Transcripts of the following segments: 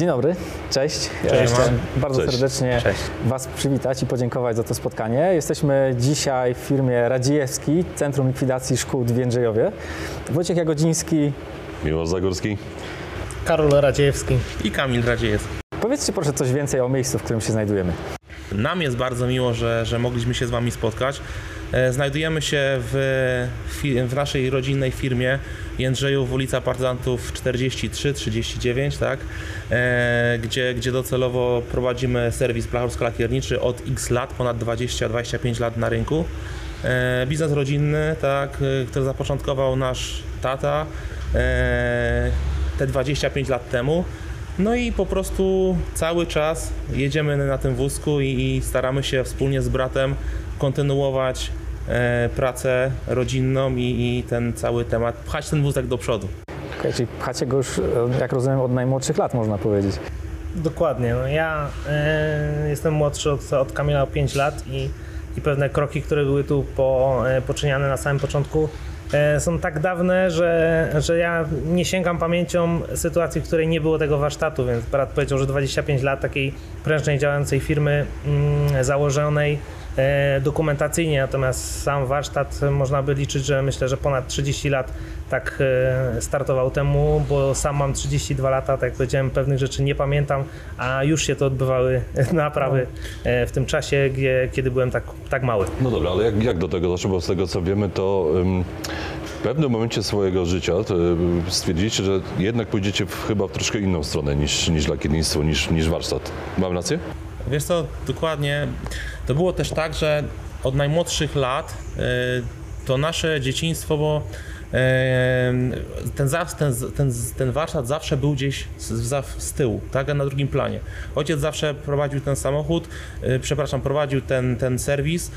Dzień dobry, cześć. Cześć. Chciałem bardzo Cześć. serdecznie Cześć. Was przywitać i podziękować za to spotkanie. Jesteśmy dzisiaj w firmie Radziejewski, Centrum Likwidacji Szkód w Jędrzejowie. Wojciech Jagodziński. Miłosz Zagórski. Karol Radziejewski. I Kamil Radziejewski. Powiedzcie proszę coś więcej o miejscu, w którym się znajdujemy. Nam jest bardzo miło, że, że mogliśmy się z Wami spotkać. E, Znajdujemy się w, w naszej rodzinnej firmie Jędrzejów, ulica Partyzantów 43-39, tak? E, gdzie, gdzie docelowo prowadzimy serwis blachowsko-lakierniczy od x lat, ponad 20-25 lat na rynku. E, biznes rodzinny, tak, e, który zapoczątkował nasz tata e, te 25 lat temu. No i po prostu cały czas jedziemy na tym wózku i, i staramy się wspólnie z bratem kontynuować pracę rodzinną i, i ten cały temat, pchać ten wózek do przodu. Okej, czyli pchacie go już, e, jak rozumiem, od najmłodszych lat, można powiedzieć. Dokładnie. No ja e, jestem młodszy od, od Kamila o 5 lat i, i pewne kroki, które były tu po, e, poczyniane na samym początku, e, są tak dawne, że, że ja nie sięgam pamięcią sytuacji, w której nie było tego warsztatu, więc brat powiedział, że 25 lat takiej prężnej, działającej firmy mm, założonej e, dokumentacyjnie, natomiast sam warsztat e, można by liczyć, że myślę, że ponad 30 lat tak e, startował temu, bo sam mam 32 lata, tak jak powiedziałem, pewnych rzeczy nie pamiętam, a już się to odbywały naprawy e, w tym czasie, gdzie, kiedy byłem tak, tak mały. No dobra, ale jak, jak do tego doszło? Bo z tego co wiemy, to w pewnym momencie swojego życia ym, stwierdziliście, że jednak pójdziecie w, chyba w troszkę inną stronę niż, niż lakiernictwo, niż, niż warsztat. Mam rację? Wiesz co, dokładnie, to było też tak, że od najmłodszych lat e, to nasze dzieciństwo, bo e, ten, ten, ten, ten warsztat zawsze był gdzieś z, z tyłu, tak, na drugim planie. Ojciec zawsze prowadził ten samochód, e, przepraszam, prowadził ten, ten serwis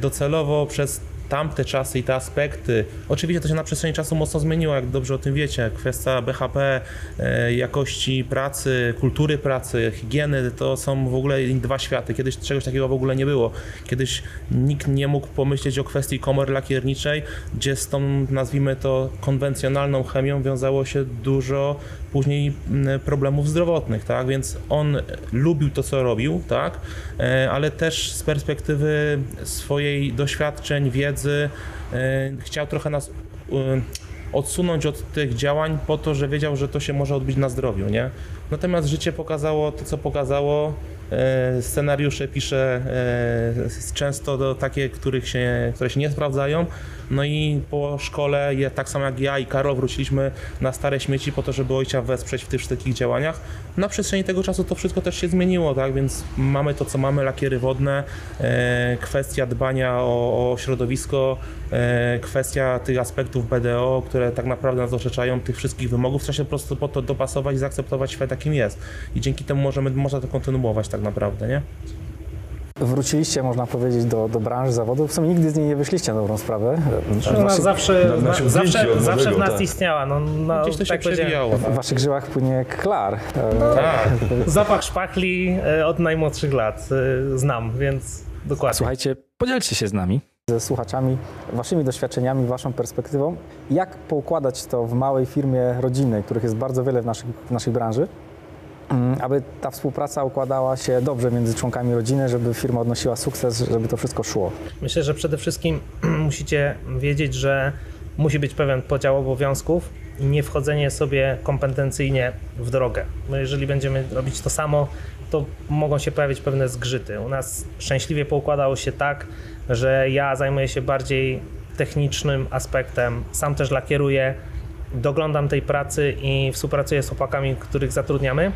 docelowo przez tamte czasy i te aspekty. Oczywiście to się na przestrzeni czasu mocno zmieniło, jak dobrze o tym wiecie. Kwestia BHP, e, jakości pracy, kultury pracy, higieny, to są w ogóle dwa światy. Kiedyś czegoś takiego w ogóle nie było. Kiedyś nikt nie mógł pomyśleć o kwestii komory lakierniczej, gdzie z tą, nazwijmy to, konwencjonalną chemią wiązało się dużo później problemów zdrowotnych, tak? Więc on lubił to, co robił, tak? E, Ale też z perspektywy swojej doświadczeń, wiedzy e, chciał trochę nas e, odsunąć od tych działań po to, że wiedział, że to się może odbić na zdrowiu, nie? Natomiast życie pokazało to, co pokazało. E, Scenariusze pisze e, często do takie, których się, które się nie sprawdzają. No i po szkole, tak samo jak ja i Karol, wróciliśmy na stare śmieci po to, żeby ojca wesprzeć w tych wszystkich działaniach. Na przestrzeni tego czasu to wszystko też się zmieniło, tak? Więc mamy to, co mamy, lakiery wodne, e, kwestia dbania o, o środowisko, e, kwestia tych aspektów BDO, które tak naprawdę nas orzeczają tych wszystkich wymogów. Trzeba się po prostu po to dopasować i zaakceptować świat, jakim jest. I dzięki temu możemy, można to kontynuować tak naprawdę, nie? Wróciliście, można powiedzieć, do, do branży zawodu. W sumie nigdy z niej nie wyszliście na dobrą sprawę. Ona Waszych, zawsze, na- na się zawsze, od zawsze w nas tak. istniała. No, no, Gdzieś to się tak powiedziałem. przewijało. w waszych żyłach płynie klar. E, Tak. Zapach szpachli e, od najmłodszych lat e, znam, więc dokładnie. Słuchajcie, podzielcie się z nami, ze słuchaczami, waszymi doświadczeniami, waszą perspektywą. Jak poukładać to w małej firmie rodzinnej, których jest bardzo wiele w, naszych, w naszej branży, aby ta współpraca układała się dobrze między członkami rodziny, żeby firma odnosiła sukces, żeby to wszystko szło. Myślę, że przede wszystkim musicie wiedzieć, że musi być pewien podział obowiązków i nie wchodzenie sobie kompetencyjnie w drogę. Bo jeżeli będziemy robić to samo, to mogą się pojawić pewne zgrzyty. U nas szczęśliwie poukładało się tak, że ja zajmuję się bardziej technicznym aspektem, sam też lakieruję, doglądam tej pracy i współpracuję z chłopakami, których zatrudniamy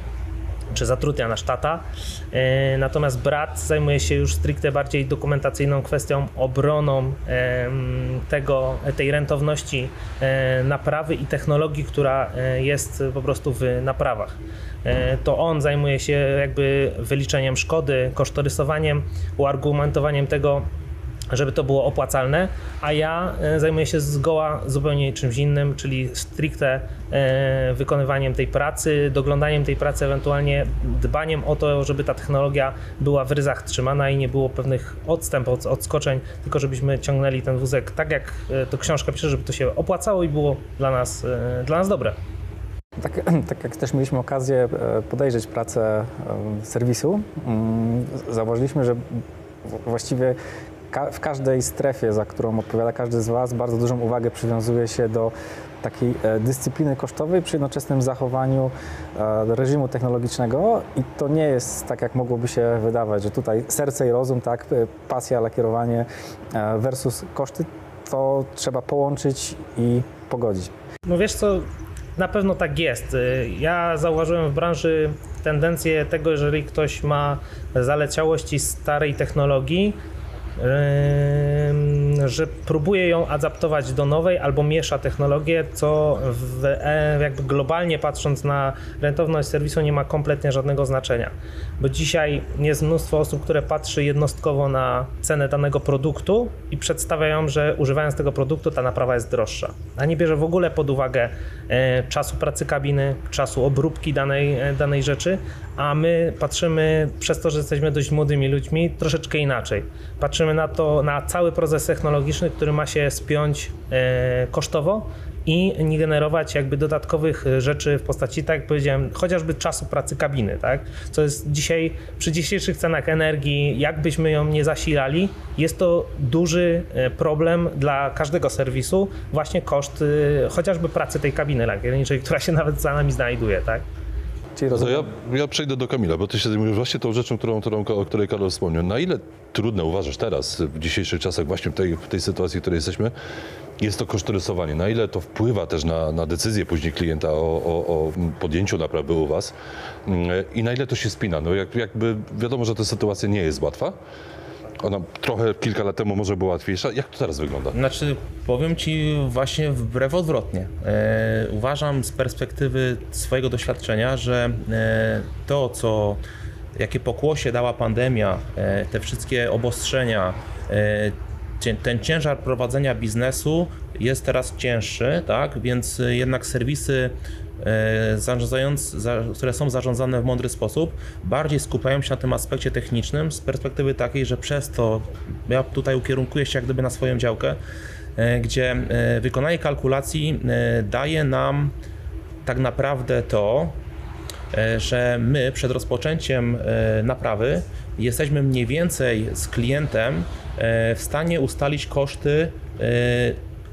czy zatrudnia nasz tata. E, Natomiast brat zajmuje się już stricte bardziej dokumentacyjną kwestią, obroną tego, tej rentowności e, naprawy i technologii, która e, jest po prostu w naprawach. To on zajmuje się jakby wyliczeniem szkody, kosztorysowaniem, uargumentowaniem tego, żeby to było opłacalne, a ja e, zajmuję się zgoła zupełnie czymś innym, czyli stricte e, wykonywaniem tej pracy, doglądaniem tej pracy, ewentualnie dbaniem o to, żeby ta technologia była w ryzach trzymana i nie było pewnych odstępów, od- odskoczeń, tylko żebyśmy ciągnęli ten wózek tak, jak e, to książka pisze, żeby to się opłacało i było dla nas, dla nas dobre. Tak, tak jak też mieliśmy okazję podejrzeć pracę serwisu, mm, zauważyliśmy, że właściwie ka- w każdej strefie, za którą odpowiada każdy z Was, bardzo dużą uwagę przywiązuje się do takiej e, dyscypliny kosztowej przy jednoczesnym zachowaniu e, reżimu technologicznego i to nie jest tak, jak mogłoby się wydawać, że tutaj serce i rozum, tak, e, pasja, lakierowanie versus koszty, to trzeba połączyć i pogodzić. No wiesz co, na pewno tak jest. Ja zauważyłem w branży tendencję tego, jeżeli ktoś ma zaleciałości starej technologii, że próbuje ją adaptować do nowej albo miesza technologię, co w, e, jakby globalnie patrząc na rentowność serwisu nie ma kompletnie żadnego znaczenia. Bo dzisiaj jest mnóstwo osób, które patrzy jednostkowo na cenę danego produktu i przedstawiają, że używając tego produktu ta naprawa jest droższa. A nie bierze w ogóle pod uwagę e, czasu pracy kabiny, czasu obróbki danej, e, danej rzeczy, a my patrzymy przez to, że jesteśmy dość młodymi ludźmi, troszeczkę inaczej. Patrzymy na to, na cały proces technologiczny, który ma się spiąć e, kosztowo i nie generować jakby dodatkowych rzeczy w postaci, tak jak powiedziałem, chociażby czasu pracy kabiny, tak? Co jest dzisiaj przy dzisiejszych cenach energii, jakbyśmy ją nie zasilali, jest to duży e, problem dla każdego serwisu, właśnie koszt e, chociażby pracy tej kabiny lakierniczej, która się nawet za nami znajduje, tak? Czyli rozumiem, ja, ja przejdę do Kamila, bo ty się zajmujesz właśnie tą rzeczą, którą, którą, o której Karol wspomniał. Na ile trudne uważasz teraz, w dzisiejszych czasach, właśnie w tej, w tej sytuacji, w której jesteśmy, jest to kosztorysowanie? Na ile to wpływa też na, na decyzję później klienta o, o, o podjęciu naprawy u Was? Mm, I na ile to się spina? No jak, jakby wiadomo, że ta sytuacja nie jest łatwa. Ona trochę kilka lat temu może była łatwiejsza. Jak to teraz wygląda? Znaczy, powiem Ci właśnie wbrew odwrotnie. E, uważam z perspektywy swojego doświadczenia, że e, to, co, jakie pokłosie dała pandemia, e, te wszystkie obostrzenia, e, ten ciężar prowadzenia biznesu jest teraz cięższy, tak? Więc jednak serwisy które są zarządzane w mądry sposób, bardziej skupiają się na tym aspekcie technicznym z perspektywy takiej, że przez to, ja tutaj ukierunkuję się jak gdyby na swoją działkę, e, gdzie e, wykonanie kalkulacji e, daje nam tak naprawdę to, e, że my przed rozpoczęciem e, naprawy jesteśmy mniej więcej z klientem e, w stanie ustalić koszty, e,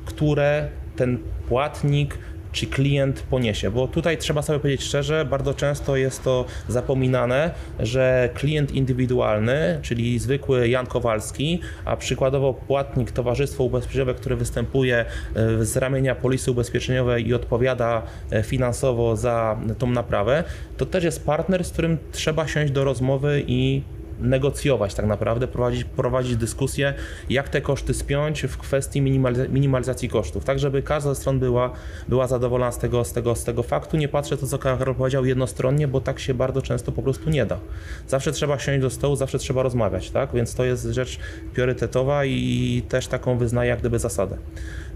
które ten płatnik czy klient poniesie. Bo tutaj trzeba sobie powiedzieć szczerze, bardzo często jest to zapominane, że klient indywidualny, czyli zwykły Jan Kowalski, a przykładowo płatnik Towarzystwo Ubezpieczeniowe, które występuje e, z ramienia polisy ubezpieczeniowej i odpowiada e, finansowo za tą naprawę, to też jest partner, z którym trzeba siąść do rozmowy i negocjować tak naprawdę, prowadzić, prowadzić dyskusję, jak te koszty spiąć w kwestii minimaliz- minimalizacji kosztów, tak żeby każda ze stron była, była zadowolona z tego, z, tego, z tego faktu. Nie patrzę to, co Karol powiedział jednostronnie, bo tak się bardzo często po prostu nie da. Zawsze trzeba siąść do stołu, zawsze trzeba rozmawiać, tak? Więc to jest rzecz priorytetowa i też taką wyznaję jak gdyby zasadę.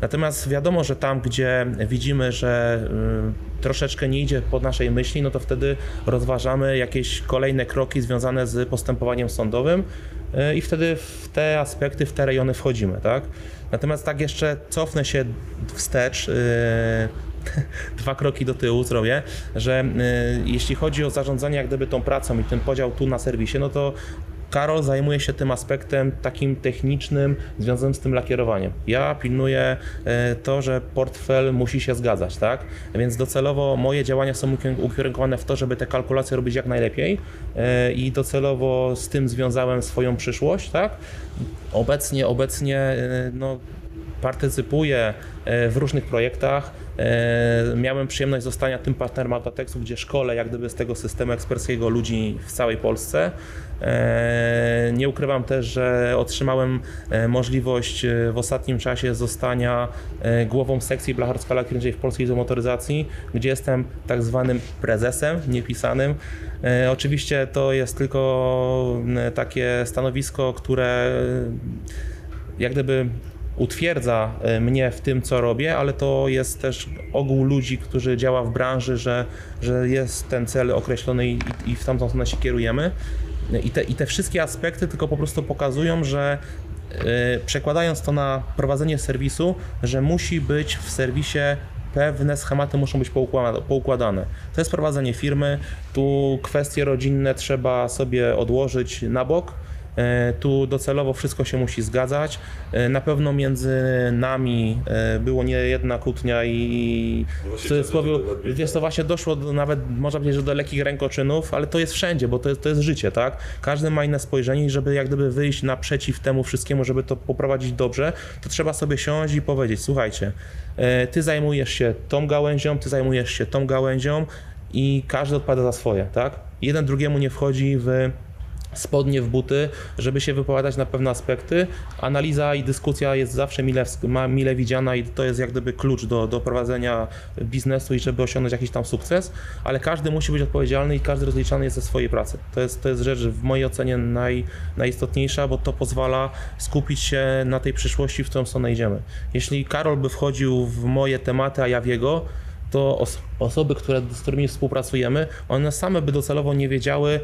Natomiast wiadomo, że tam, gdzie widzimy, że y, troszeczkę nie idzie pod naszej myśli, no to wtedy rozważamy jakieś kolejne kroki związane z postępowaniem sądowym y, i wtedy w te aspekty, w te rejony wchodzimy, tak? Natomiast tak jeszcze cofnę się wstecz, y, dwa kroki do tyłu zrobię, że jeśli chodzi o zarządzanie jak gdyby tą pracą i ten podział tu na serwisie, no to Karol zajmuje się tym aspektem takim technicznym, związanym z tym lakierowaniem. Ja pilnuję e, to, że portfel musi się zgadzać, tak? Więc docelowo moje działania są ukier- ukierunkowane w to, żeby te kalkulacje robić jak najlepiej e, i docelowo z tym związałem swoją przyszłość, tak? Obecnie, obecnie e, no, partycypuję e, w różnych projektach. E, Miałem przyjemność zostania tym partnerem Autotekstu, gdzie szkole jak gdyby z tego systemu eksperckiego ludzi w całej Polsce. E, Nie ukrywam też, że otrzymałem możliwość w ostatnim czasie zostania głową sekcji blacharsko-lakierniczej w Polskiej Motoryzacji, gdzie jestem tak zwanym prezesem niepisanym. Oczywiście to jest tylko takie stanowisko, które jak gdyby utwierdza e, mnie w tym, co robię, ale to jest też ogół ludzi, którzy działa w branży, że, że jest ten cel określony i, i w tamtą stronę się kierujemy. I te, I te wszystkie aspekty tylko po prostu pokazują, że e, przekładając to na prowadzenie serwisu, że musi być w serwisie pewne schematy muszą być poukłada- poukładane. To jest prowadzenie firmy, tu kwestie rodzinne trzeba sobie odłożyć na bok. E, Tu docelowo wszystko się musi zgadzać. E, Na pewno między nami e, było nie jedna kłótnia i w cudzysłowie, wiesz, to właśnie doszło do, nawet, można powiedzieć, że do lekkich rękoczynów, ale to jest wszędzie, bo to jest, to jest życie, tak? Każdy ma inne spojrzenie i żeby jak gdyby wyjść naprzeciw temu wszystkiemu, żeby to poprowadzić dobrze, to trzeba sobie siąść i powiedzieć, słuchajcie, ty zajmujesz się tą gałęzią, ty zajmujesz się tą gałęzią i każdy odpowiada za swoje, tak? Jeden drugiemu nie wchodzi w spodnie w buty, żeby się wypowiadać na pewne aspekty. Analiza i dyskusja jest zawsze mile, mile widziana i to jest jak gdyby klucz do, do prowadzenia biznesu i żeby osiągnąć jakiś tam sukces, ale każdy musi być odpowiedzialny i każdy rozliczany jest ze swojej pracy. To jest, to jest rzecz w mojej ocenie naj, najistotniejsza, bo to pozwala skupić się na tej przyszłości, w którą stronę idziemy. Jeśli Karol by wchodził w moje tematy, a ja w jego, to os- osoby, które, z którymi współpracujemy, one same by docelowo nie wiedziały,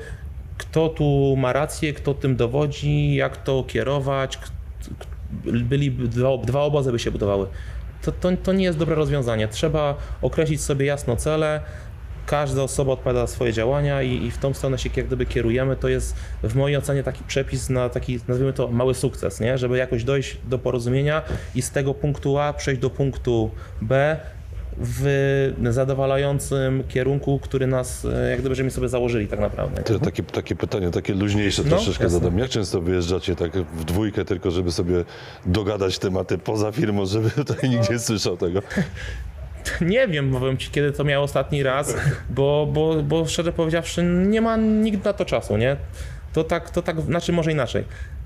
kto tu ma rację, kto tym dowodzi, jak to kierować. Byli dwa, dwa obozy by się budowały. To, to, to nie jest dobre rozwiązanie. Trzeba określić sobie jasno cele. Każda osoba odpowiada za swoje działania i, i w tą stronę się jak gdyby kierujemy. To jest w mojej ocenie taki przepis na taki, nazwijmy to, mały sukces, nie? żeby jakoś dojść do porozumienia i z tego punktu A przejść do punktu B w zadowalającym kierunku, który nas e, jak gdyby żeśmy sobie założyli tak naprawdę. To takie, takie pytanie, takie luźniejsze No, troszeczkę jasne. zadam. Jak często wyjeżdżacie tak w dwójkę, tylko żeby sobie dogadać tematy poza firmą, żeby tutaj nikt nie słyszał tego? Nie wiem, powiem ci, kiedy to miał ostatni raz, bo, bo, bo szczerze powiedziawszy, nie ma nikt na to czasu, nie? To tak, to tak, znaczy może inaczej.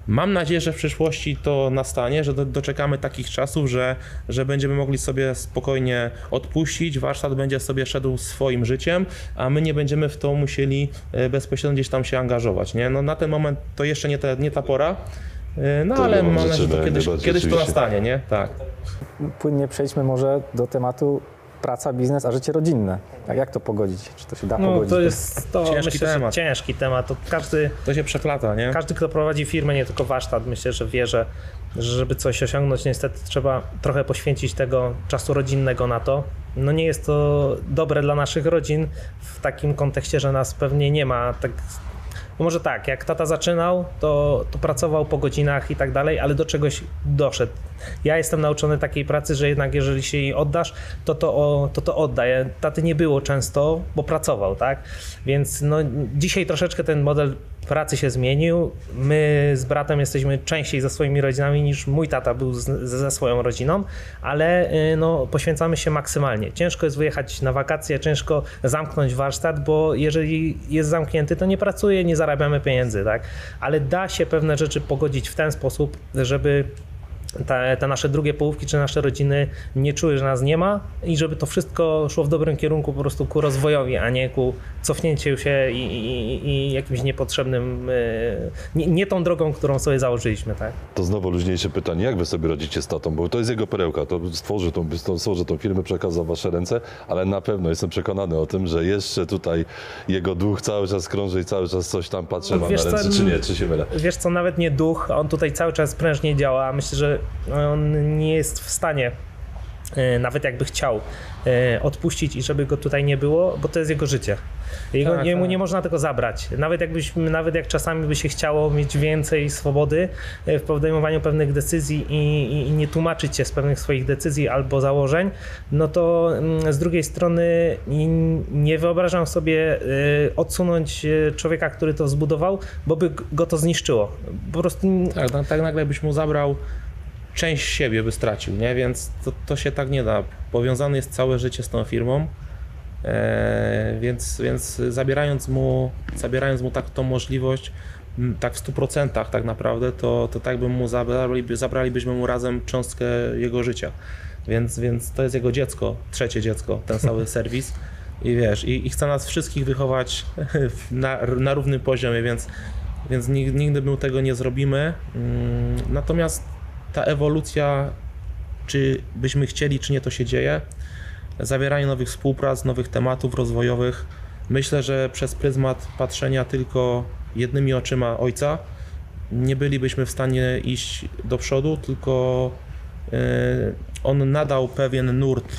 Mam nadzieję, że w przyszłości to nastanie, że do, doczekamy takich czasów, że, że będziemy mogli sobie spokojnie odpuścić, warsztat będzie sobie szedł swoim życiem, a my nie będziemy w to musieli e, bezpośrednio gdzieś tam się angażować, nie? No na ten moment to jeszcze nie, te, nie ta pora, e, no To ale mam nadzieję, że to kiedyś, kiedyś to nastanie, nie? Tak. Płynnie przejdźmy może do tematu praca, biznes, a życie rodzinne. Jak, jak to pogodzić? Czy to się da No pogodzić? to jest to Ciężki myślę, temat. Ciężki temat. To każdy, To się przeplata, nie? każdy, kto prowadzi firmę, nie tylko warsztat, myślę, że wie, że że żeby coś osiągnąć, niestety trzeba trochę poświęcić tego czasu rodzinnego na to. No nie jest to dobre dla naszych rodzin w takim kontekście, że nas pewnie nie ma tak no może tak, jak tata zaczynał, to, to pracował po godzinach i tak dalej, ale do czegoś doszedł. Ja jestem nauczony takiej pracy, że jednak jeżeli się jej oddasz, to to, to, to oddaj. Taty nie było często, bo pracował, tak? Więc no, dzisiaj troszeczkę ten model pracy się zmienił. My z bratem jesteśmy częściej ze swoimi rodzinami niż mój tata był z, ze swoją rodziną, ale y, no, poświęcamy się maksymalnie. Ciężko jest wyjechać na wakacje, ciężko zamknąć warsztat, bo jeżeli jest zamknięty, to nie pracuje, nie zarabiamy pieniędzy, tak? Ale da się pewne rzeczy pogodzić w ten sposób, żeby te, te nasze drugie połówki czy nasze rodziny nie czuły, że nas nie ma i żeby to wszystko szło w dobrym kierunku po prostu ku rozwojowi, a nie ku cofnięciu się i, i, i jakimś niepotrzebnym, e, nie, nie tą drogą, którą sobie założyliśmy, tak? To znowu luźniejsze pytanie, jak wy sobie radzicie z tatą, bo to jest jego perełka, to stworzy tą, to stworzy tą firmę, przekazał w wasze ręce, ale na pewno jestem przekonany o tym, że jeszcze tutaj jego duch cały czas krąży i cały czas coś tam patrzy No, ma wiesz na co, ręce, czy nie, czy się mylę? Wiesz co, nawet nie duch, on tutaj cały czas prężnie działa. Myślę, że on nie jest w stanie, e, nawet jakby chciał, e, odpuścić i żeby go tutaj nie było, bo to jest jego życie. Jego, Tak, jemu tak. nie można tego zabrać. Nawet jakbyśmy, nawet jak czasami by się chciało mieć więcej swobody e, w podejmowaniu pewnych decyzji i, i, i nie tłumaczyć się z pewnych swoich decyzji albo założeń, no to mm, z drugiej strony nie wyobrażam sobie odsunąć człowieka, który to zbudował, bo by go to zniszczyło. Po prostu tak, tak nagle byś mu zabrał część siebie, by stracił, nie? Więc to, to się tak nie da. Powiązany jest całe życie z tą firmą, e, więc, więc zabierając mu, zabierając mu tak tą możliwość, tak w 100% tak naprawdę, to, to tak bym mu zabrali, zabralibyśmy mu razem cząstkę jego życia. Więc, więc to jest jego dziecko, trzecie dziecko, ten cały serwis. I wiesz, i, i chce nas wszystkich wychować na, na równym poziomie, więc, więc nig- nigdy my tego nie zrobimy. Mm, Natomiast ta ewolucja, czy byśmy chcieli, czy nie, to się dzieje. Zawieranie nowych współprac, nowych tematów rozwojowych. Myślę, że przez pryzmat patrzenia tylko jednymi oczyma ojca nie bylibyśmy w stanie iść do przodu, tylko e, on nadał pewien nurt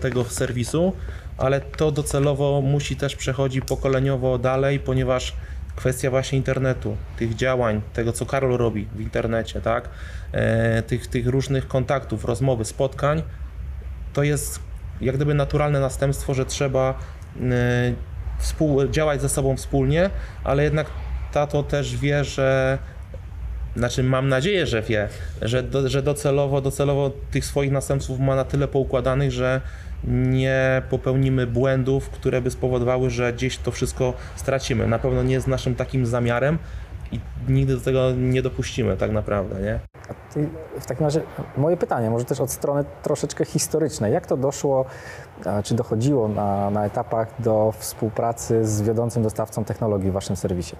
tego serwisu, ale to docelowo musi też przechodzić pokoleniowo dalej, ponieważ kwestia właśnie internetu, tych działań, tego co Karol robi w internecie, tak? E, tych, tych różnych kontaktów, rozmowy, spotkań, to jest jak gdyby naturalne następstwo, że trzeba y, współ, działać ze sobą wspólnie, ale jednak tato też wie, że znaczy mam nadzieję, że wie, że, do, że docelowo, docelowo tych swoich następców ma na tyle poukładanych, że nie popełnimy błędów, które by spowodowały, że gdzieś to wszystko stracimy. Na pewno nie jest naszym takim zamiarem i nigdy do tego nie dopuścimy tak naprawdę, nie? W takim razie moje pytanie, może też od strony troszeczkę historycznej. Jak to doszło, czy dochodziło na, na etapach do współpracy z wiodącym dostawcą technologii w waszym serwisie?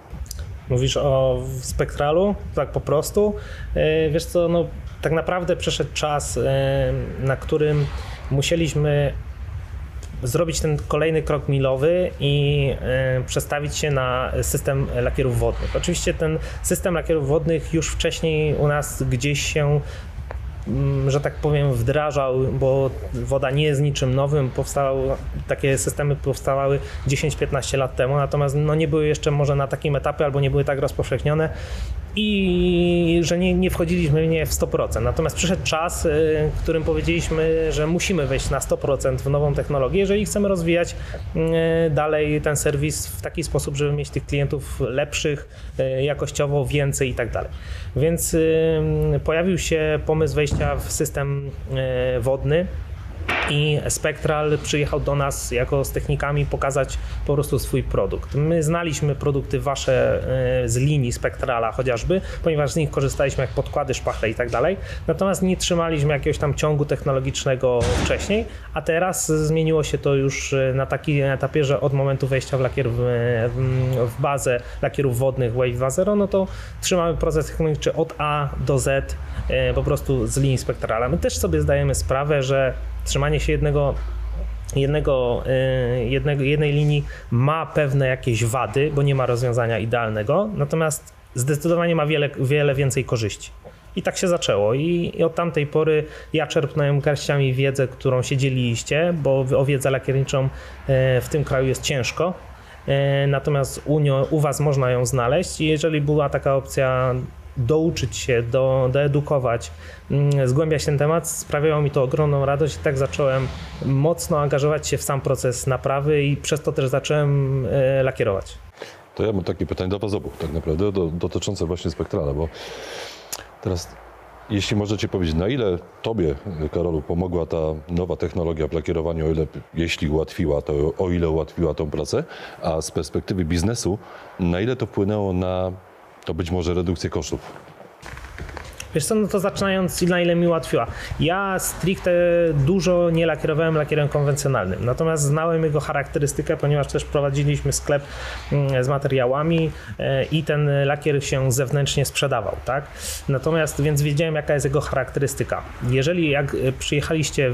Mówisz o spektralu, tak po prostu. E, Wiesz co, no tak naprawdę przeszedł czas, e, na którym musieliśmy zrobić ten kolejny krok milowy i e, przestawić się na system lakierów wodnych. Oczywiście ten system lakierów wodnych już wcześniej u nas gdzieś się mm, że tak powiem, wdrażał, bo woda nie jest niczym nowym. Powstały, takie systemy powstawały 10-15 lat temu, natomiast no, nie były jeszcze może na takim etapie albo nie były tak rozpowszechnione i że nie, nie wchodziliśmy w nie w 100%. Natomiast przyszedł czas, y, w którym powiedzieliśmy, że musimy wejść na 100% w nową technologię, jeżeli chcemy rozwijać y, dalej ten serwis w taki sposób, żeby mieć tych klientów lepszych, y, jakościowo więcej i tak dalej. Więc pojawił się pomysł wejścia w system wodny. I Spectral przyjechał do nas jako z technikami pokazać po prostu swój produkt. My znaliśmy produkty wasze e, z linii Spectrala chociażby, ponieważ z nich korzystaliśmy jak podkłady, szpachle i tak dalej. Natomiast nie trzymaliśmy jakiegoś tam ciągu technologicznego wcześniej, a teraz zmieniło się to już e, na takim etapie, że od momentu wejścia w lakier w, w bazę lakierów wodnych Wave 2.0, no to trzymamy proces technologiczny od A do Z e, po prostu z linii Spectrala. My też sobie zdajemy sprawę, że trzymanie się jednego jednego, y, jednego, jednej linii ma pewne jakieś wady, bo nie ma rozwiązania idealnego, natomiast zdecydowanie ma wiele, wiele więcej korzyści. I tak się zaczęło. I, I od tamtej pory ja czerpnąłem garściami wiedzę, którą się dzieliliście, bo o wiedzę lakierniczą y, w tym kraju jest ciężko. Y, Natomiast u, u Was można ją znaleźć. I jeżeli była taka opcja douczyć się, do, doedukować, mm, zgłębiać ten temat, sprawiało mi to ogromną radość i tak zacząłem mocno angażować się w sam proces naprawy i przez to też zacząłem e, lakierować. To ja mam takie pytanie do Was obu, tak naprawdę, do, dotyczące właśnie spektrala, bo teraz, jeśli możecie powiedzieć, na ile Tobie, Karolu, pomogła ta nowa technologia w lakierowaniu, o ile, jeśli ułatwiła, to o ile ułatwiła tą pracę, a z perspektywy biznesu, na ile to wpłynęło na to być może redukcję kosztów? Wiesz co, no to zaczynając, na ile mi ułatwiła. Ja stricte dużo nie lakierowałem lakierem konwencjonalnym, natomiast znałem jego charakterystykę, ponieważ też prowadziliśmy sklep mm, z materiałami e, i ten lakier się zewnętrznie sprzedawał, tak? Natomiast, więc wiedziałem jaka jest jego charakterystyka. Jeżeli jak e, przyjechaliście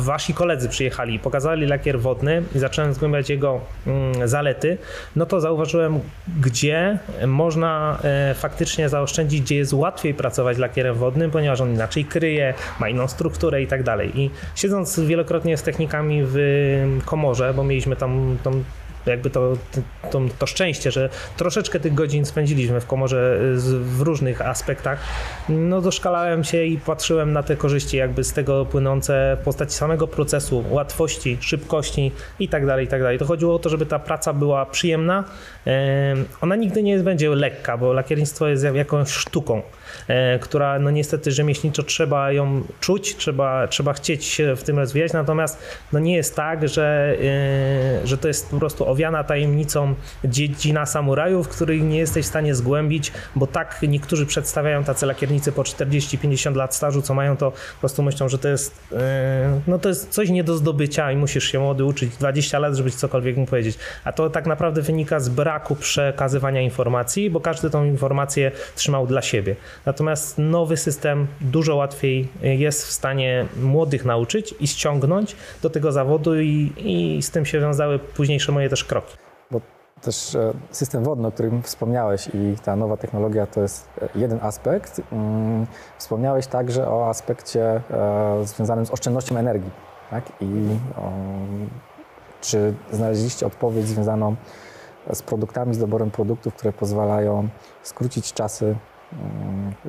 wasi koledzy przyjechali i pokazali lakier wodny i zacząłem zgłębiać jego mm, zalety, no to zauważyłem, gdzie można e, faktycznie zaoszczędzić, gdzie jest łatwiej pracować lakierem wodnym, ponieważ on inaczej kryje, ma inną strukturę i tak dalej. I siedząc wielokrotnie z technikami w komorze, bo mieliśmy tam tą jakby to, to, to szczęście, że troszeczkę tych godzin spędziliśmy w komorze y, w różnych aspektach, no doszkalałem się i patrzyłem na te korzyści jakby z tego płynące w postaci samego procesu, łatwości, szybkości i tak dalej, i tak dalej. To chodziło o to, żeby ta praca była przyjemna. Em, Ona nigdy nie będzie lekka, bo lakiernictwo jest jak- jakąś sztuką, która no niestety rzemieślniczo trzeba ją czuć, trzeba, trzeba chcieć się w tym rozwijać, natomiast no nie jest tak, że, e, że to jest po prostu owiana tajemnicą dziedzina samurajów, której nie jesteś w stanie zgłębić, bo tak niektórzy przedstawiają tacy lakiernicy po 40-50 lat stażu, co mają to po prostu myślą, że to jest, e, no to jest coś nie do zdobycia i musisz się młody uczyć 20 lat, żeby cokolwiek mu powiedzieć. A to tak naprawdę wynika z braku przekazywania informacji, bo każdy tą informację trzymał dla siebie. Natomiast nowy system dużo łatwiej jest w stanie młodych nauczyć i ściągnąć do tego zawodu i, i z tym się wiązały późniejsze moje też kroki. Bo też e, system wodny, o którym wspomniałeś i ta nowa technologia to jest e, jeden aspekt. Mm, Wspomniałeś także o aspekcie e, związanym z oszczędnością energii. Tak? I czy znaleźliście odpowiedź związaną z produktami, z doborem produktów, które pozwalają skrócić czasy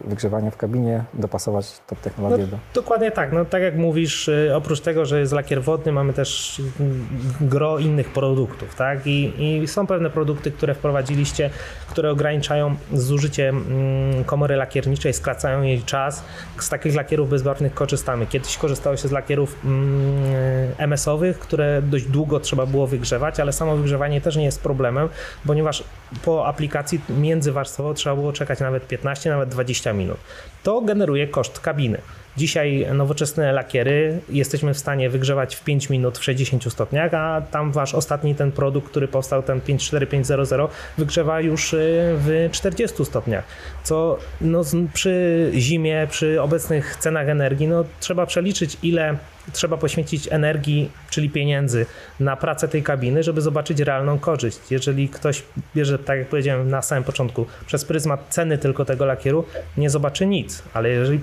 wygrzewania w kabinie, dopasować tą technologię do... Dokładnie tak. No, tak jak mówisz, y, oprócz tego, że jest lakier wodny, mamy też mm, gro innych produktów, tak? I, I są pewne produkty, które wprowadziliście, które ograniczają zużycie mm, komory lakierniczej, skracają jej czas. Z takich lakierów bezbarwnych korzystamy. Kiedyś korzystało się z lakierów mm, MS-owych, które dość długo trzeba było wygrzewać, ale samo wygrzewanie też nie jest problemem, ponieważ po aplikacji międzywarstwowo trzeba było czekać nawet 15, nawet 20 minut. To generuje koszt kabiny. Dzisiaj nowoczesne lakiery jesteśmy w stanie wygrzewać w 5 minut w 60 stopniach, a tam wasz ostatni ten produkt, który powstał, ten 54500, wygrzewa już y, w 40 stopniach. Co no, przy zimie, przy obecnych cenach energii, no, trzeba przeliczyć, ile trzeba poświęcić energii, czyli pieniędzy, na pracę tej kabiny, żeby zobaczyć realną korzyść. Jeżeli ktoś bierze, tak jak powiedziałem na samym początku, przez pryzmat ceny tylko tego lakieru, nie zobaczy nic, ale jeżeli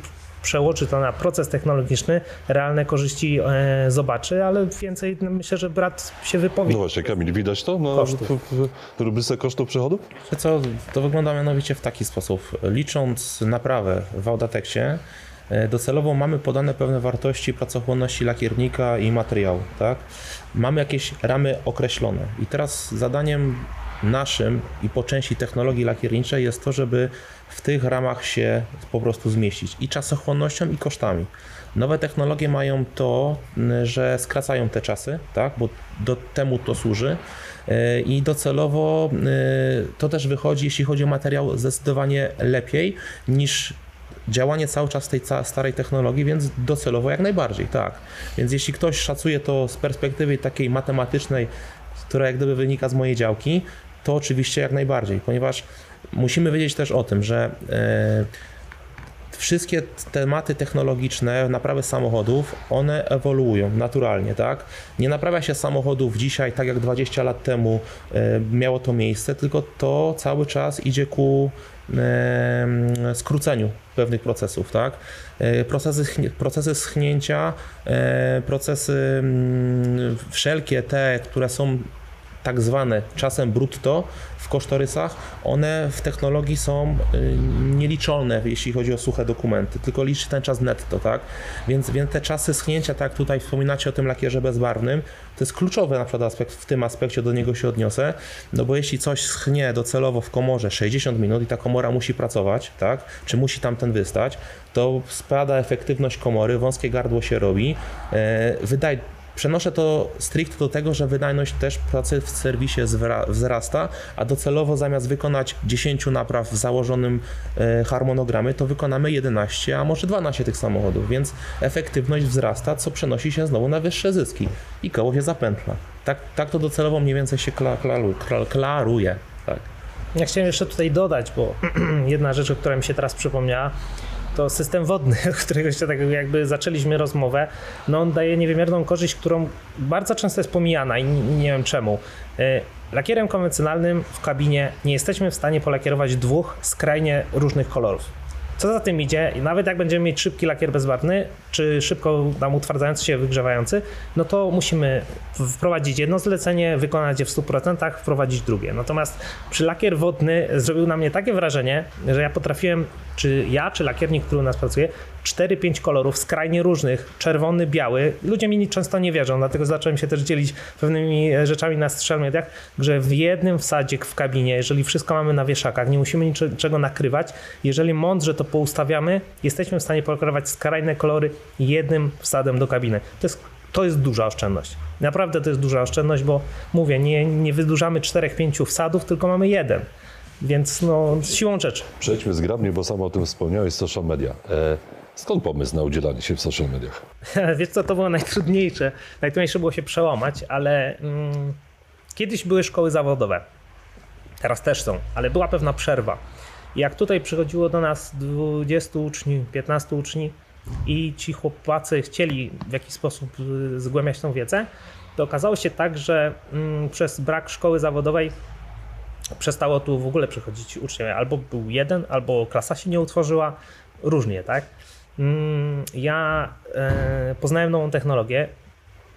przełoży to na proces technologiczny, realne korzyści e, zobaczy, ale więcej no, myślę, że brat się wypowie. No właśnie, Kamil, widać to na Kosztów. w, w rubryce kosztów przychodów? Co, to wygląda mianowicie w taki sposób. Licząc naprawę w Audateksie, docelowo mamy podane pewne wartości pracochłonności lakiernika i materiału, tak? Mamy jakieś ramy określone. I teraz zadaniem naszym i po części technologii lakierniczej jest to, żeby w tych ramach się po prostu zmieścić i czasochłonnością i kosztami. Nowe technologie mają to, że skracają te czasy, tak? bo do temu to służy. E, I docelowo e, to też wychodzi, jeśli chodzi o materiał, zdecydowanie lepiej niż działanie cały czas tej starej technologii, więc docelowo jak najbardziej, tak. Więc jeśli ktoś szacuje to z perspektywy takiej matematycznej, która jak gdyby wynika z mojej działki, to oczywiście jak najbardziej, ponieważ musimy wiedzieć też o tym, że e, wszystkie tematy technologiczne, naprawy samochodów, one ewoluują naturalnie, tak? Nie naprawia się samochodów dzisiaj tak jak 20 lat temu e, miało to miejsce, tylko to cały czas idzie ku e, skróceniu pewnych procesów, tak? E, Procesy, procesy schnięcia, e, procesy mm, wszelkie te, które są tak zwane czasem brutto w kosztorysach, one w technologii są y, nieliczone, jeśli chodzi o suche dokumenty, tylko liczy ten czas netto, tak? Więc, więc te czasy schnięcia, tak jak tutaj wspominacie o tym lakierze bezbarwnym, to jest kluczowy na przykład aspekt, w tym aspekcie do niego się odniosę, no bo jeśli coś schnie docelowo w komorze 60 minut i ta komora musi pracować, tak? Czy musi tamten wystać, to spada efektywność komory, wąskie gardło się robi, e, wydaj, Przenoszę to stricte do tego, że wydajność też pracy w serwisie wzrasta, a docelowo zamiast wykonać 10 napraw w założonym e, harmonogramie, to wykonamy 11, a może 12 tych samochodów, więc efektywność wzrasta, co przenosi się znowu na wyższe zyski i koło się zapętla. Tak, tak to docelowo mniej więcej się kla- klaru- kla- klaruje. Tak. Ja chciałem jeszcze tutaj dodać, bo jedna rzecz, o której mi się teraz przypomniała, to system wodny, o którego się tak jakby zaczęliśmy rozmowę, no on daje niewymierną korzyść, którą bardzo często jest pomijana i nie wiem czemu. Y, Lakierem konwencjonalnym w kabinie nie jesteśmy w stanie polakierować dwóch skrajnie różnych kolorów. Co za tym idzie, nawet jak będziemy mieć szybki lakier bezbarwny, czy szybko nam utwardzający się, wygrzewający, no to musimy wprowadzić jedno zlecenie, wykonać je w 100%, wprowadzić drugie. Natomiast przy lakier wodny zrobił na mnie takie wrażenie, że ja potrafiłem, czy ja, czy lakiernik, który u nas pracuje, 4-5 kolorów skrajnie różnych, czerwony, biały. Ludzie mi często nie wierzą, dlatego zacząłem się też dzielić pewnymi e, rzeczami na social mediach, że w jednym wsadzie w kabinie, jeżeli wszystko mamy na wieszakach, nie musimy niczego nakrywać, jeżeli mądrze to poustawiamy, jesteśmy w stanie pokrywać skrajne kolory jednym wsadem do kabiny. To jest, to jest duża oszczędność. Naprawdę to jest duża oszczędność, bo mówię, nie, nie wydłużamy 4-5 wsadów, tylko mamy jeden. Więc no, siłą rzeczy. Przejdźmy zgrabnie, bo sam o tym wspomniałeś, social media. E, skąd pomysł na udzielanie się w social mediach? Wiesz co, to było najtrudniejsze. Najtrudniejsze było się przełamać, ale mm, kiedyś były szkoły zawodowe. Teraz też są, ale była pewna przerwa. Jak tutaj przychodziło do nas 20 uczniów, 15 uczniów i ci chłopacy chcieli w jakiś sposób y, zgłębiać tą wiedzę, to okazało się tak, że mm, przez brak szkoły zawodowej przestało tu w ogóle przychodzić uczniowie. Albo był jeden, albo klasa się nie utworzyła, różnie, tak? Mm, Ja e, poznałem nową technologię,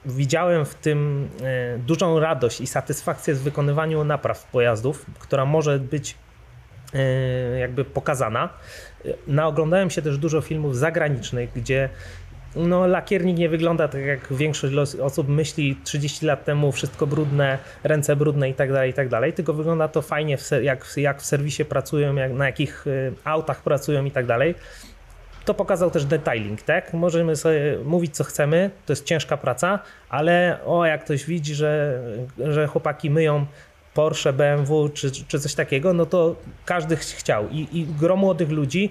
widziałem w tym e, dużą radość i satysfakcję z wykonywaniu napraw pojazdów, która może być jakby pokazana. E, Naoglądałem się też dużo filmów zagranicznych, gdzie no, lakiernik nie wygląda tak jak większość osób myśli 30 lat temu, wszystko brudne, ręce brudne i tak dalej, i tak dalej, tylko wygląda to fajnie, jak, jak w serwisie pracują, jak, na jakich y, autach pracują i tak dalej. To pokazał też detailing, tak? Możemy sobie mówić co chcemy, to jest ciężka praca, ale o, jak ktoś widzi, że, że chłopaki myją Porsche, BMW czy, czy coś takiego, no to każdy ch- chciał i, i gro młodych ludzi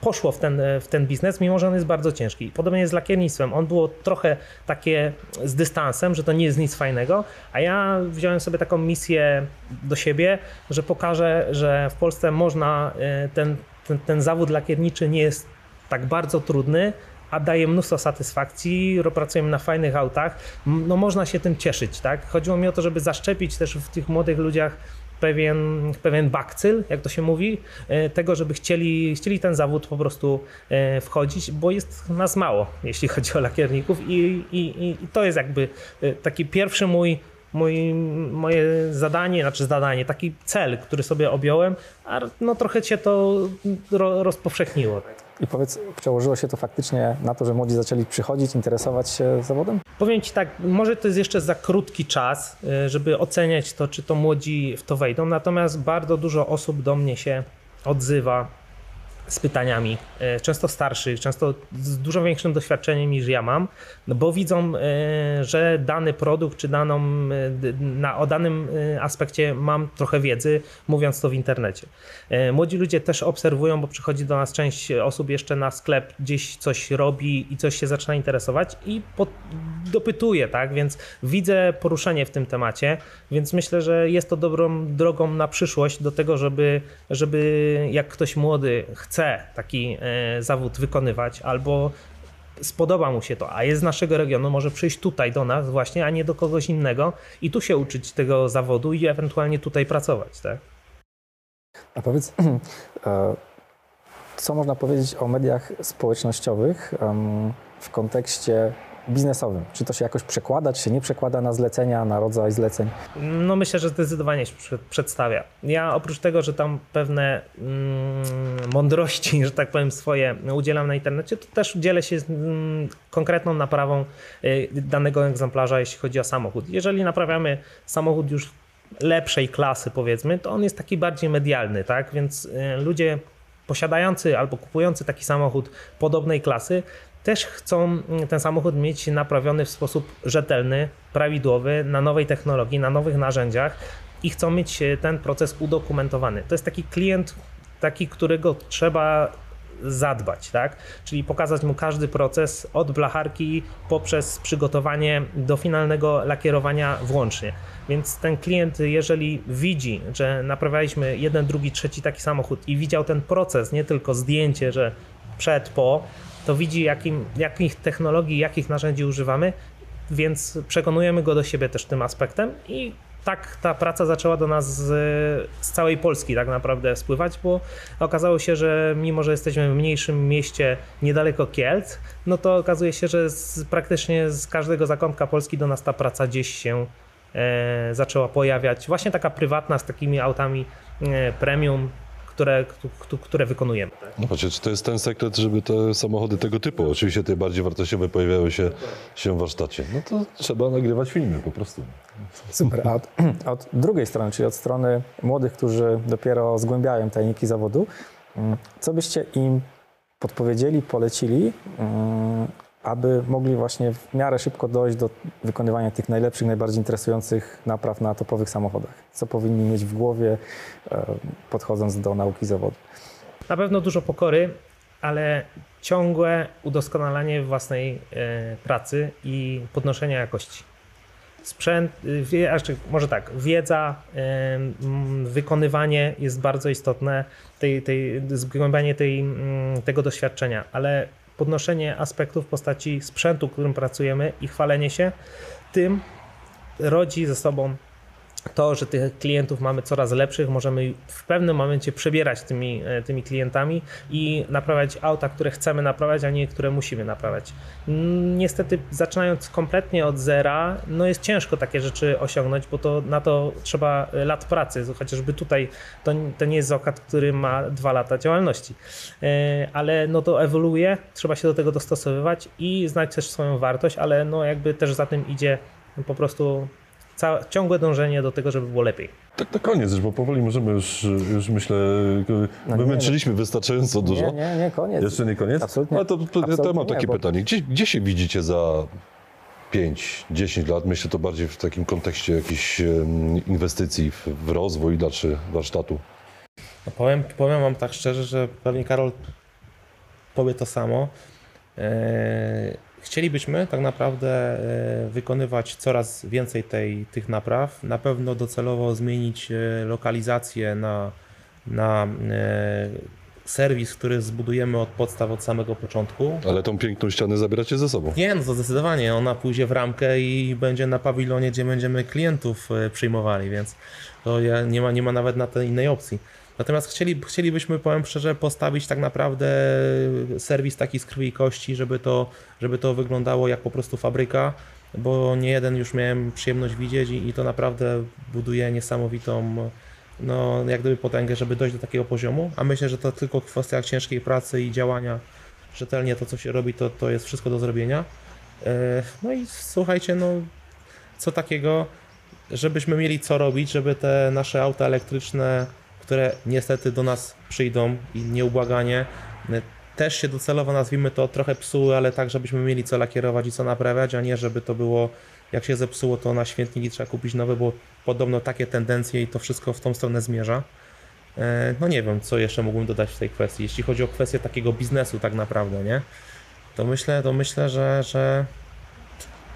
poszło w ten, w ten biznes, mimo że on jest bardzo ciężki. Podobnie jest z lakiernictwem. On było trochę takie z dystansem, że to nie jest nic fajnego, a ja wziąłem sobie taką misję do siebie, że pokażę, że w Polsce można e, ten, ten, ten zawód lakierniczy nie jest tak bardzo trudny, a daje mnóstwo satysfakcji, pracujemy na fajnych autach, no można się tym cieszyć, tak? Chodziło mi o to, żeby zaszczepić też w tych młodych ludziach pewien, pewien bakcyl, jak to się mówi, e, tego, żeby chcieli, chcieli ten zawód po prostu e, wchodzić, bo jest nas mało, jeśli chodzi o lakierników i, i, i- to jest jakby e, taki pierwszy mój mój, moje zadanie, znaczy zadanie, taki cel, który sobie objąłem, a no trochę się to ro, rozpowszechniło. I powiedz, przełożyło się to faktycznie na to, że młodzi zaczęli przychodzić, interesować się zawodem? Powiem Ci tak, może to jest jeszcze za krótki czas, y, żeby oceniać to, czy to młodzi w to wejdą, natomiast bardzo dużo osób do mnie się odzywa z pytaniami, y, często starszych, często z dużo większym doświadczeniem niż ja mam, no bo widzą, y, że dany produkt czy daną, d- na, o danym aspekcie mam trochę wiedzy, mówiąc to w internecie. Młodzi ludzie też obserwują, bo przychodzi do nas część osób jeszcze na sklep, gdzieś coś robi i coś się zaczyna interesować i dopytuje, tak? Więc widzę poruszenie w tym temacie, więc myślę, że jest to dobrą drogą na przyszłość do tego, żeby, żeby jak ktoś młody chce taki e, zawód wykonywać albo spodoba mu się to, a jest z naszego regionu, może przyjść tutaj do nas właśnie, a nie do kogoś innego i tu się uczyć tego zawodu i ewentualnie tutaj pracować, tak? A powiedz, e, co można powiedzieć o mediach społecznościowych w kontekście biznesowym? Czy to się jakoś przekłada, czy się nie przekłada na zlecenia, na rodzaj zleceń? No myślę, że zdecydowanie się prze- przedstawia. Ja oprócz tego, że tam pewne mm, mądrości, że tak powiem, swoje udzielam na internecie, to też dzielę się mm, konkretną naprawą y, danego egzemplarza, jeśli chodzi o samochód. Jeżeli naprawiamy samochód już lepszej klasy, powiedzmy, to on jest taki bardziej medialny, tak? Więc y, ludzie posiadający albo kupujący taki samochód podobnej klasy też chcą mm, ten samochód mieć naprawiony w sposób rzetelny, prawidłowy, na nowej technologii, na nowych narzędziach i chcą mieć e, ten proces udokumentowany. To jest taki klient, taki, którego trzeba zadbać, tak? Czyli pokazać mu każdy proces od blacharki poprzez przygotowanie do finalnego lakierowania włącznie. Więc ten klient, jeżeli widzi, że naprawialiśmy jeden, drugi, trzeci taki samochód i widział ten proces, nie tylko zdjęcie, że przed, po, to widzi jakim, jakich technologii, jakich narzędzi używamy, więc przekonujemy go do siebie też tym aspektem i tak ta praca zaczęła do nas z, z całej Polski tak naprawdę spływać, bo okazało się, że mimo, że jesteśmy w mniejszym mieście niedaleko Kielc, no to okazuje się, że z, praktycznie z każdego zakątka Polski do nas ta praca gdzieś się e, zaczęła pojawiać. Właśnie taka prywatna z takimi autami e, premium, które, które wykonujemy. Tak? No patrzcie, czy to jest ten sekret, żeby te samochody tego typu, oczywiście te bardziej wartościowe, pojawiały się, się w warsztacie. No to trzeba nagrywać filmy po prostu. Super. A od, od drugiej strony, czyli od strony młodych, którzy dopiero zgłębiają tajniki zawodu, mm, co byście im podpowiedzieli, polecili, mm, aby mogli właśnie w miarę szybko dojść do wykonywania tych najlepszych, najbardziej interesujących napraw na topowych samochodach? Co powinni mieć w głowie, e, podchodząc do nauki zawodu? Na pewno dużo pokory, ale ciągłe udoskonalanie własnej e, pracy i podnoszenia jakości. Sprzęt, y, może tak, wiedza, e, wykonywanie jest bardzo istotne, tej, tej, zgłębianie tej, tego doświadczenia, ale podnoszenie aspektów w postaci sprzętu, którym pracujemy i chwalenie się tym rodzi ze sobą to, że tych klientów mamy coraz lepszych, możemy w pewnym momencie przebierać tymi, e, tymi klientami i naprawiać auta, które chcemy naprawiać, a nie które musimy naprawiać. Niestety, zaczynając kompletnie od zera, no jest ciężko takie rzeczy osiągnąć, bo to na to trzeba e, lat pracy. Chociażby tutaj to, to nie jest Zokat, który ma dwa lata działalności, E, ale no to ewoluuje, trzeba się do tego dostosowywać i znać też swoją wartość, ale no jakby też za tym idzie po prostu całe, ciągłe dążenie do tego, żeby było lepiej. Tak na koniec, już, bo powoli możemy już, już myślę, No nie, wymęczyliśmy wystarczająco dużo. Nie, nie, nie, koniec. Jeszcze nie koniec? Absolutnie. Ale to, to, to absolutnie mam takie nie, pytanie. Gdzie, gdzie się widzicie za 5-10 lat? Myślę to bardziej w takim kontekście jakichś inwestycji w, w rozwój dalszy warsztatu. No powiem, powiem Wam tak szczerze, że pewnie Karol powie to samo. Eee, Chcielibyśmy tak naprawdę e, wykonywać coraz więcej tej, tych napraw. Na pewno docelowo zmienić e, lokalizację na, na e, serwis, który zbudujemy od podstaw, od samego początku. Ale tą piękną ścianę zabieracie ze sobą. Nie, no to zdecydowanie. Ona pójdzie w ramkę i będzie na pawilonie, gdzie będziemy klientów przyjmowali, więc to nie, ma, nie ma nawet na to innej opcji. Natomiast chcieli, chcielibyśmy, powiem szczerze, postawić tak naprawdę serwis taki z krwi i kości, żeby to, żeby to wyglądało jak po prostu fabryka, bo nie jeden już miałem przyjemność widzieć i, i to naprawdę buduje niesamowitą no, jak gdyby potęgę, żeby dojść do takiego poziomu, a myślę, że to tylko kwestia ciężkiej pracy i działania rzetelnie to, co się robi, to, to jest wszystko do zrobienia. E, No i słuchajcie, no co takiego, żebyśmy mieli co robić, żeby te nasze auta elektryczne, które niestety do nas przyjdą i nieubłaganie, e, też się docelowo nazwijmy to trochę psuły, ale tak, żebyśmy mieli co lakierować i co naprawiać, a nie żeby to było, jak się zepsuło, to na świętniki trzeba kupić nowe, bo podobno takie tendencje i to wszystko w tą stronę zmierza. E, No nie wiem, co jeszcze mógłbym dodać w tej kwestii. Jeśli chodzi o kwestię takiego biznesu tak naprawdę, nie? To myślę, to myślę, że, że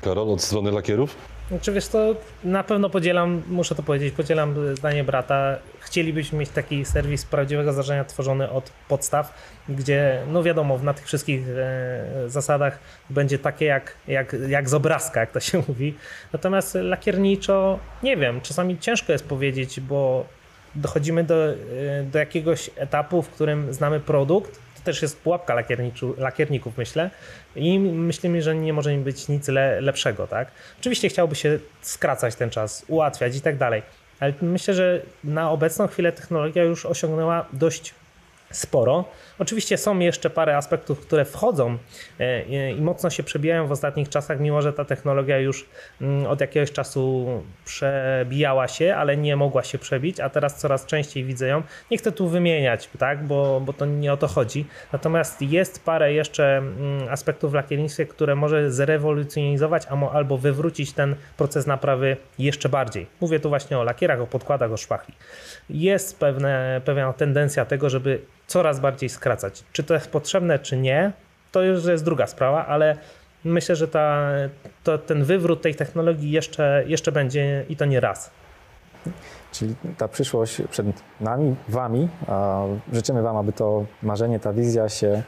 Karol, od strony lakierów? Czy wiesz, to na pewno podzielam, muszę to powiedzieć, podzielam zdanie brata. Chcielibyśmy mieć taki serwis prawdziwego zdarzenia tworzony od podstaw, gdzie, no wiadomo, na tych wszystkich e, zasadach będzie takie jak, jak, jak z obrazka, jak to się mówi. Natomiast lakierniczo, nie wiem, czasami ciężko jest powiedzieć, bo dochodzimy do, e, do jakiegoś etapu, w którym znamy produkt, to też jest pułapka lakierników, myślę. I myślimy, że nie może im być nic le, lepszego, tak? Oczywiście chciałoby się skracać ten czas, ułatwiać i tak dalej, ale myślę, że na obecną chwilę technologia już osiągnęła dość sporo. Oczywiście są jeszcze parę aspektów, które wchodzą e, i mocno się przebijają w ostatnich czasach, mimo że ta technologia już mm, od jakiegoś czasu przebijała się, ale nie mogła się przebić, a teraz coraz częściej widzę ją. Nie chcę tu wymieniać, tak, bo, bo to nie o to chodzi. Natomiast jest parę jeszcze mm, aspektów w lakiernictwie, które może zrewolucjonizować albo wywrócić ten proces naprawy jeszcze bardziej. Mówię tu właśnie o lakierach, o podkładach, o szpachli. Jest pewne, pewna tendencja tego, żeby coraz bardziej skracać. Czy to jest potrzebne, czy nie, to już jest druga sprawa, ale myślę, że ta, to, ten wywrót tej technologii jeszcze, jeszcze będzie i to nie raz. Czyli ta przyszłość przed nami, wami. A życzymy wam, aby to marzenie, ta wizja się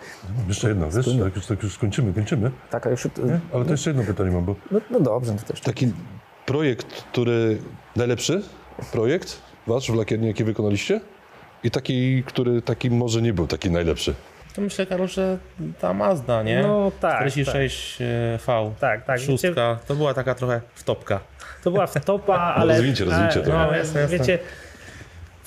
Jeszcze jedno, wiesz, tak już, tak już skończymy, kończymy. taka już... Nie? Ale to jeszcze jedno pytanie mam, bo No, no dobrze, no to jeszcze. taki projekt, który najlepszy projekt wasz w lakierni, jaki wykonaliście? I taki, który taki może nie był taki najlepszy. to myślę, Karol, że ta Mazda, nie? No tak, 46V, Tak, tak. Wiecie, szóstka, to była taka trochę wtopka. to była wtopa, ale... rozwinięcie, rozwinięcie e, to. No, Jasne, jasne. wiecie,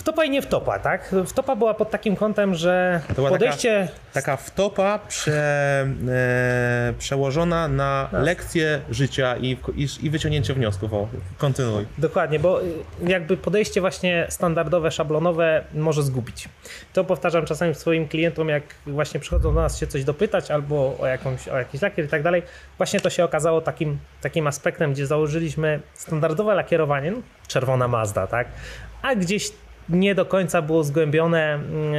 wtopa i nie wtopa, tak? Wtopa była pod takim kątem, że była taka- podejście... Taka wtopa prze, e, przełożona na lekcję życia i, i, i wyciągnięcie wniosków. O, kontynuuj. Dokładnie, bo y, jakby podejście właśnie standardowe, szablonowe może zgubić. To powtarzam czasami swoim klientom, jak właśnie przychodzą do nas się coś dopytać albo o, jakąś, o jakiś lakier i tak dalej. Właśnie to się okazało takim, takim aspektem, gdzie założyliśmy standardowe lakierowanie, no, czerwona Mazda, tak? A gdzieś nie do końca było zgłębione, mm,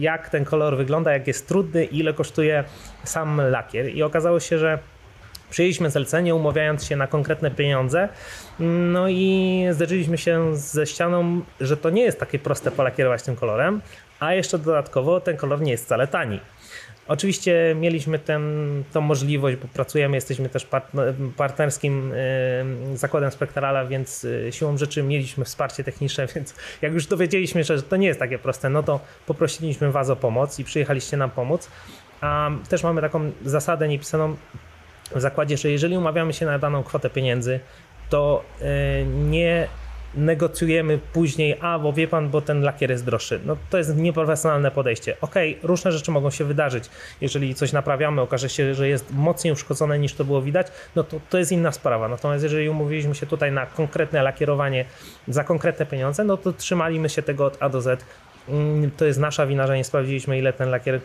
jak ten kolor wygląda, jak jest trudny, ile kosztuje sam lakier. I okazało się, że Przyjęliśmy zlecenie, umawiając się na konkretne pieniądze, no i zderzyliśmy się ze ścianą, że to nie jest takie proste polakierować tym kolorem, a jeszcze dodatkowo ten kolor nie jest wcale tani. Oczywiście mieliśmy tą możliwość, bo pracujemy, jesteśmy też partner, partnerskim zakładem Spektrala, więc y, siłą rzeczy mieliśmy wsparcie techniczne, więc jak już dowiedzieliśmy się, że to nie jest takie proste, no to poprosiliśmy Was o pomoc i przyjechaliście nam pomóc. A też mamy taką zasadę niepisaną w zakładzie, że jeżeli umawiamy się na daną kwotę pieniędzy, to y, nie negocjujemy później, a bo wie pan, bo ten lakier jest droższy. No to jest nieprofesjonalne podejście. Okej, różne rzeczy mogą się wydarzyć. Jeżeli coś naprawiamy, okaże się, że jest mocniej uszkodzone niż to było widać, no to to jest inna sprawa. Natomiast jeżeli umówiliśmy się tutaj na konkretne lakierowanie za konkretne pieniądze, no to trzymaliśmy się tego od A do Z. Mm, To jest nasza wina, że nie sprawdziliśmy, ile ten lakier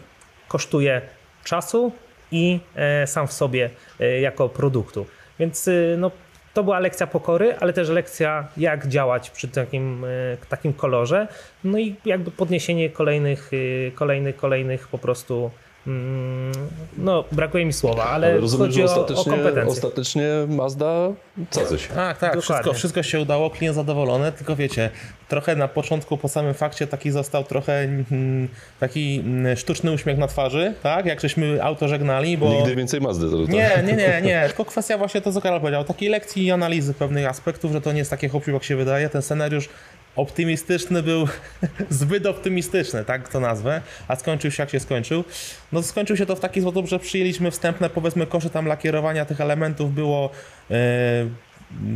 kosztuje czasu i e, sam w sobie e, jako produktu. Więc y, no, to była lekcja pokory, ale też lekcja, jak działać przy takim, e, takim kolorze. No i jakby podniesienie kolejnych, y, kolejnych, kolejnych po prostu. Mm, No, brakuje mi słowa, ale, Ale rozumiem, chodzi że o, o ostatecznie, kompetencje. ostatecznie Mazda cacy się. Tak, tak, wszystko, wszystko się udało, klient zadowolony, tylko wiecie, trochę na początku po samym fakcie taki został trochę mm, taki mm, sztuczny uśmiech na twarzy, tak, jak żeśmy auto żegnali, bo... Nigdy więcej Mazdy. To, Nie, nie, nie, nie, tylko kwestia właśnie to, co Karol powiedział, takiej lekcji i analizy pewnych aspektów, że to nie jest takie hop jak się wydaje, ten scenariusz optymistyczny był zbyt optymistyczny, tak to nazwę, a skończył się jak się skończył. No skończył się to w taki sposób, że przyjęliśmy wstępne, powiedzmy, kosze tam lakierowania tych elementów było e,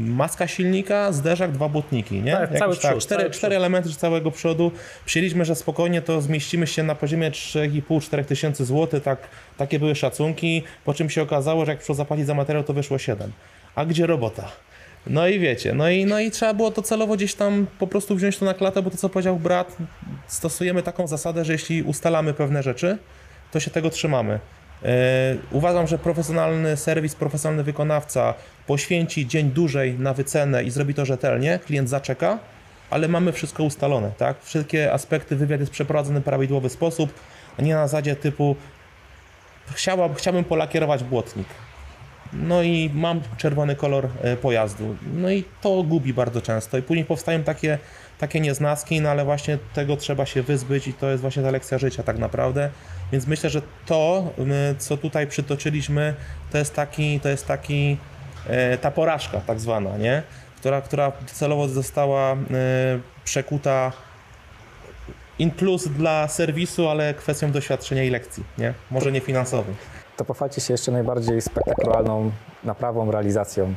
maska silnika, zderzak, dwa błotniki, nie? Tak, cały tak, przód, cztery, cały cztery elementy z całego przodu. Przyjęliśmy, że spokojnie to zmieścimy się na poziomie 3,5-4 tysięcy złotych, tak, takie były szacunki, po czym się okazało, że jak przyszło zapłacić za materiał, to wyszło 7. A gdzie robota? No i wiecie, no i, no i trzeba było to celowo gdzieś tam po prostu wziąć to na klatę, bo to co powiedział brat, stosujemy taką zasadę, że jeśli ustalamy pewne rzeczy, to się tego trzymamy. Yy, uważam, że profesjonalny serwis, profesjonalny wykonawca poświęci dzień dłużej na wycenę i zrobi to rzetelnie, klient zaczeka, ale mamy wszystko ustalone, tak? Wszystkie aspekty, wywiad jest przeprowadzony w prawidłowy sposób, a nie na zasadzie typu chciałam, chciałbym polakierować błotnik. No i mam czerwony kolor e, pojazdu. No i to gubi bardzo często. I później powstają takie, takie nieznaski, no ale właśnie tego trzeba się wyzbyć i to jest właśnie ta lekcja życia tak naprawdę. Więc myślę, że to, co tutaj przytoczyliśmy, to jest taki, to jest taki e, ta porażka tak zwana, nie? Która, która celowo została przekuta in plus dla serwisu, ale kwestią doświadczenia i lekcji, nie? Może nie finansowym. To pochwalcie się jeszcze najbardziej spektakularną naprawą, realizacją,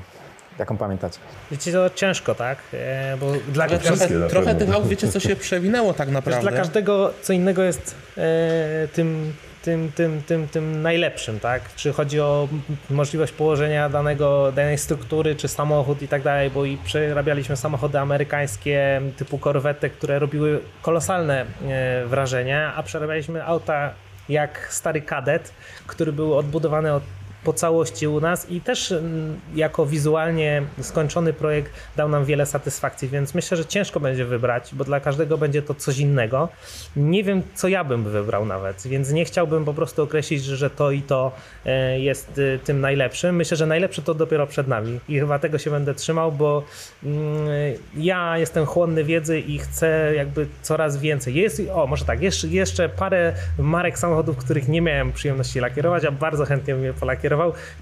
jaką pamiętacie. Wiecie, to ciężko, tak? E, Bo dla, Ale dla, trochę, trochę tych aut, wiecie, co się przewinęło tak Wiesz, naprawdę. dla każdego co innego jest e, tym, tym, tym, tym, tym najlepszym, tak? Czy chodzi o możliwość położenia danego, danej struktury, czy samochód i tak dalej, bo i przerabialiśmy samochody amerykańskie typu Corvette, które robiły kolosalne e, wrażenie, a przerabialiśmy auta jak stary kadet, który był odbudowany od po całości u nas i też mm, jako wizualnie skończony projekt dał nam wiele satysfakcji, więc myślę, że ciężko będzie wybrać, bo dla każdego będzie to coś innego. Nie wiem, co ja bym wybrał nawet, więc nie chciałbym po prostu określić, że to i to e, jest e, tym najlepszym. Myślę, że najlepsze to dopiero przed nami i chyba tego się będę trzymał, bo mm, ja jestem chłonny wiedzy i chcę jakby coraz więcej. Jest, o może tak, jeszcze, jeszcze parę marek samochodów, których nie miałem przyjemności lakierować, a bardzo chętnie bym je polakierował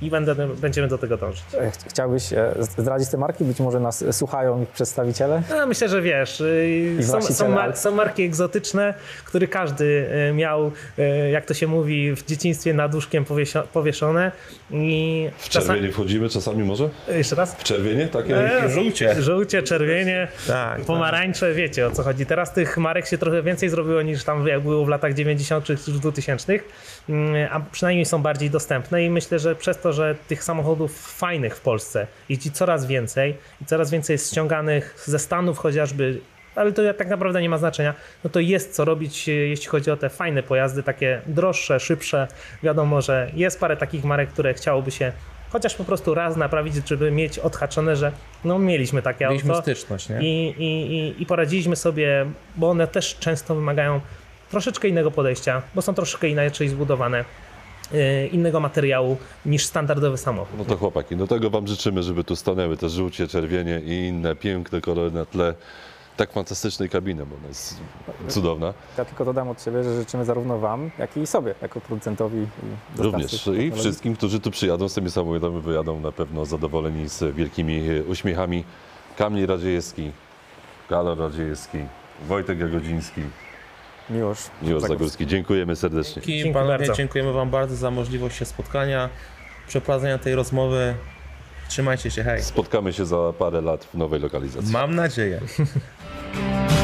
i będę, będziemy do tego dążyć. E, ch- Chciałbyś e, zdradzić te marki? Być może nas słuchają ich przedstawiciele? No, myślę, że wiesz, y, są, są, mar- są marki egzotyczne, które każdy y, miał, y, jak to się mówi, w dzieciństwie nad łóżkiem powiesio- powieszone i W czerwienie wchodzimy czasami może? Jeszcze raz? W czerwienie? Takie? E, żółcie. Żółcie, czerwienie, Tak, pomarańcze, wiecie o co chodzi. Teraz tych marek się trochę więcej zrobiło niż tam jak było w latach 90. czy 2000, mm, a przynajmniej są bardziej dostępne i myślę, że przez to, że tych samochodów fajnych w Polsce jeździ coraz więcej i coraz więcej jest ściąganych ze Stanów chociażby, ale to tak naprawdę nie ma znaczenia, no to jest co robić, e, jeśli chodzi o te fajne pojazdy, takie droższe, szybsze. Wiadomo, że jest parę takich marek, które chciałoby się chociaż po prostu raz naprawić, żeby mieć odhaczone, że no mieliśmy takie Mieliśmy auto styczność, nie? i, i, i, i poradziliśmy sobie, bo one też często wymagają troszeczkę innego podejścia, bo są troszeczkę inaczej zbudowane, yy, innego materiału niż standardowy samochód. No to chłopaki, do tego wam życzymy, żeby tu stanęły te żółcie, czerwienie i inne piękne kolory na tle tak fantastycznej kabiny, bo ona jest cudowna. Ja tylko dodam od siebie, że życzymy zarówno Wam, jak i sobie, jako producentowi i Również. I wszystkim, którzy tu przyjadą z tymi samochodami, wyjadą na pewno zadowoleni z wielkimi e, uśmiechami. Kamil Radziejewski, Galor Radziejewski, Wojtek Jagodziński, Miłosz. Miłosz Zagórski. Zagórski. Dziękujemy serdecznie. Dzięki Dziękuję panowie, bardzo. dziękujemy Wam bardzo za możliwość się spotkania, przeprowadzenia tej rozmowy. Trzymajcie się, hej. Spotkamy się za parę lat w nowej lokalizacji. Mam nadzieję.